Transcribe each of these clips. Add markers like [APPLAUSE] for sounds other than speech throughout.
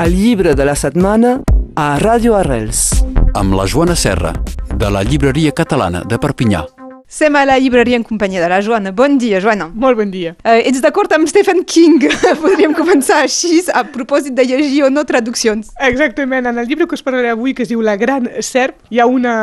El llibre de la setmana a Ràdio Arrels. amb la Joana Serra, de la Llibreria Catalana de Perpinyà. Sem a la llibreria en companyia de la Joana. Bon dia, Joana. Molt bon dia. Uh, ets d'acord amb Stephen King? [LAUGHS] Podríem començar així, a propòsit de llegir o no traduccions. Exactament, en el llibre que us parlaré avui, que es diu La gran serp, hi ha una,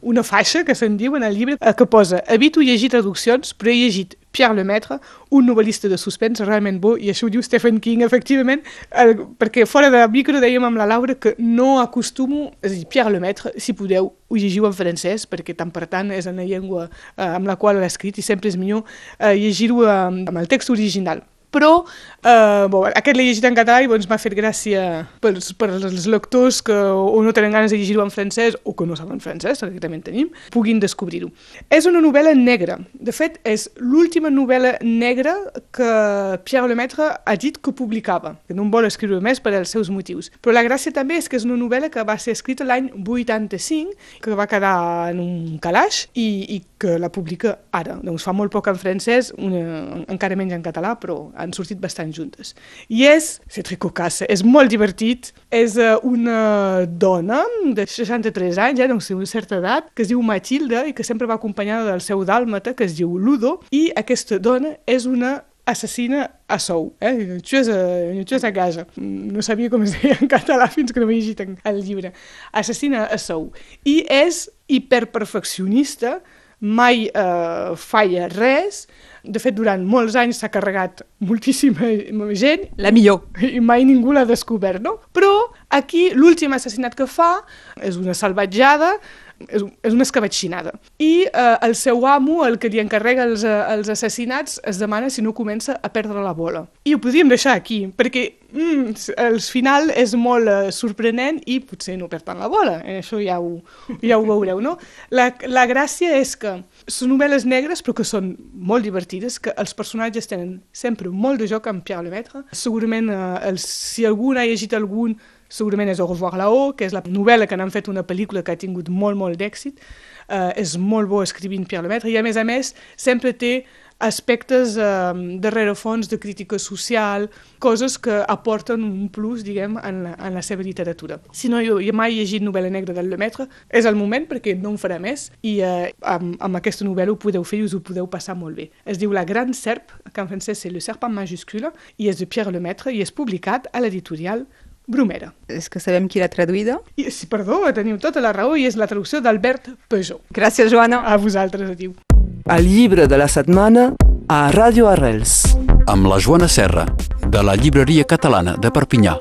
una faixa que se'n diu en el llibre eh, que posa Evito llegir traduccions, però he llegit Pierre Lemaitre, un novel·lista de suspens realment bo, i això ho diu Stephen King, efectivament, el, perquè fora de micro dèiem amb la Laura que no acostumo, és a dir, Pierre Lemaitre, si podeu, ho llegiu en francès, perquè tant per tant és una llengua eh, amb la qual l'ha escrit i sempre és millor eh, llegir-ho amb, amb el text original però eh, bon, aquest l'he llegit en català i doncs, m'ha fet gràcia per, per lectors que o no tenen ganes de llegir-ho en francès o que no saben francès, perquè també en tenim, puguin descobrir-ho. És una novel·la negra. De fet, és l'última novel·la negra que Pierre Lemaitre ha dit que publicava, que no en vol escriure més per als seus motius. Però la gràcia també és que és una novel·la que va ser escrita l'any 85, que va quedar en un calaix i, i que la publica ara. Doncs fa molt poc en francès, una, encara menys en català, però han sortit bastant juntes. I és, c'est très cocasse, és molt divertit, és uh, una dona de 63 anys, eh, doncs una certa edat, que es diu Matilda i que sempre va acompanyada del seu dàlmata, que es diu Ludo, i aquesta dona és una assassina a sou, eh? xuesa, una xuesa a casa. No sabia com es deia en català fins que no m'he llegit el llibre. Assassina a sou. I és hiperperfeccionista, mai eh, falla res. De fet, durant molts anys s'ha carregat moltíssima gent La millor. i mai ningú l'ha descobert, no? Però aquí l'últim assassinat que fa és una salvatjada, és, és una escabatxinada. I eh, el seu amo, el que li encarrega els, eh, els assassinats, es demana si no comença a perdre la bola. I ho podríem deixar aquí, perquè mm, el final és molt eh, sorprenent i potser no perd tant la bola. Eh, això ja ho, ja ho veureu, no? La, la gràcia és que són novel·les negres però que són molt divertides, que els personatges tenen sempre molt de joc amb Pierre Lemaitre. Segurament, eh, els, si algú n'ha llegit algun, segurament és Au revoir là-haut, que és la novel·la que n'han fet una pel·lícula que ha tingut molt, molt d'èxit. Uh, és molt bo escrivint Pierre Lemaitre i, a més a més, sempre té aspectes uh, de rerefons de crítica social, coses que aporten un plus, diguem, en la, en la seva literatura. Si no jo, jo mai he llegit novel·la negra del Lemaitre, és el moment perquè no en farà més i uh, amb, amb aquesta novel·la ho podeu fer i us ho podeu passar molt bé. Es diu La Gran Serp, que en francès és Le Serpent majuscule, i és de Pierre Lemaitre i és publicat a l'editorial Bromera. És que sabem qui l'ha traduïda. I, sí, perdó, teniu tota la raó i és la traducció d'Albert Peugeot. Gràcies, Joana. A vosaltres, adiu. El llibre de la setmana a Ràdio Arrels. Amb la Joana Serra, de la Llibreria Catalana de Perpinyà.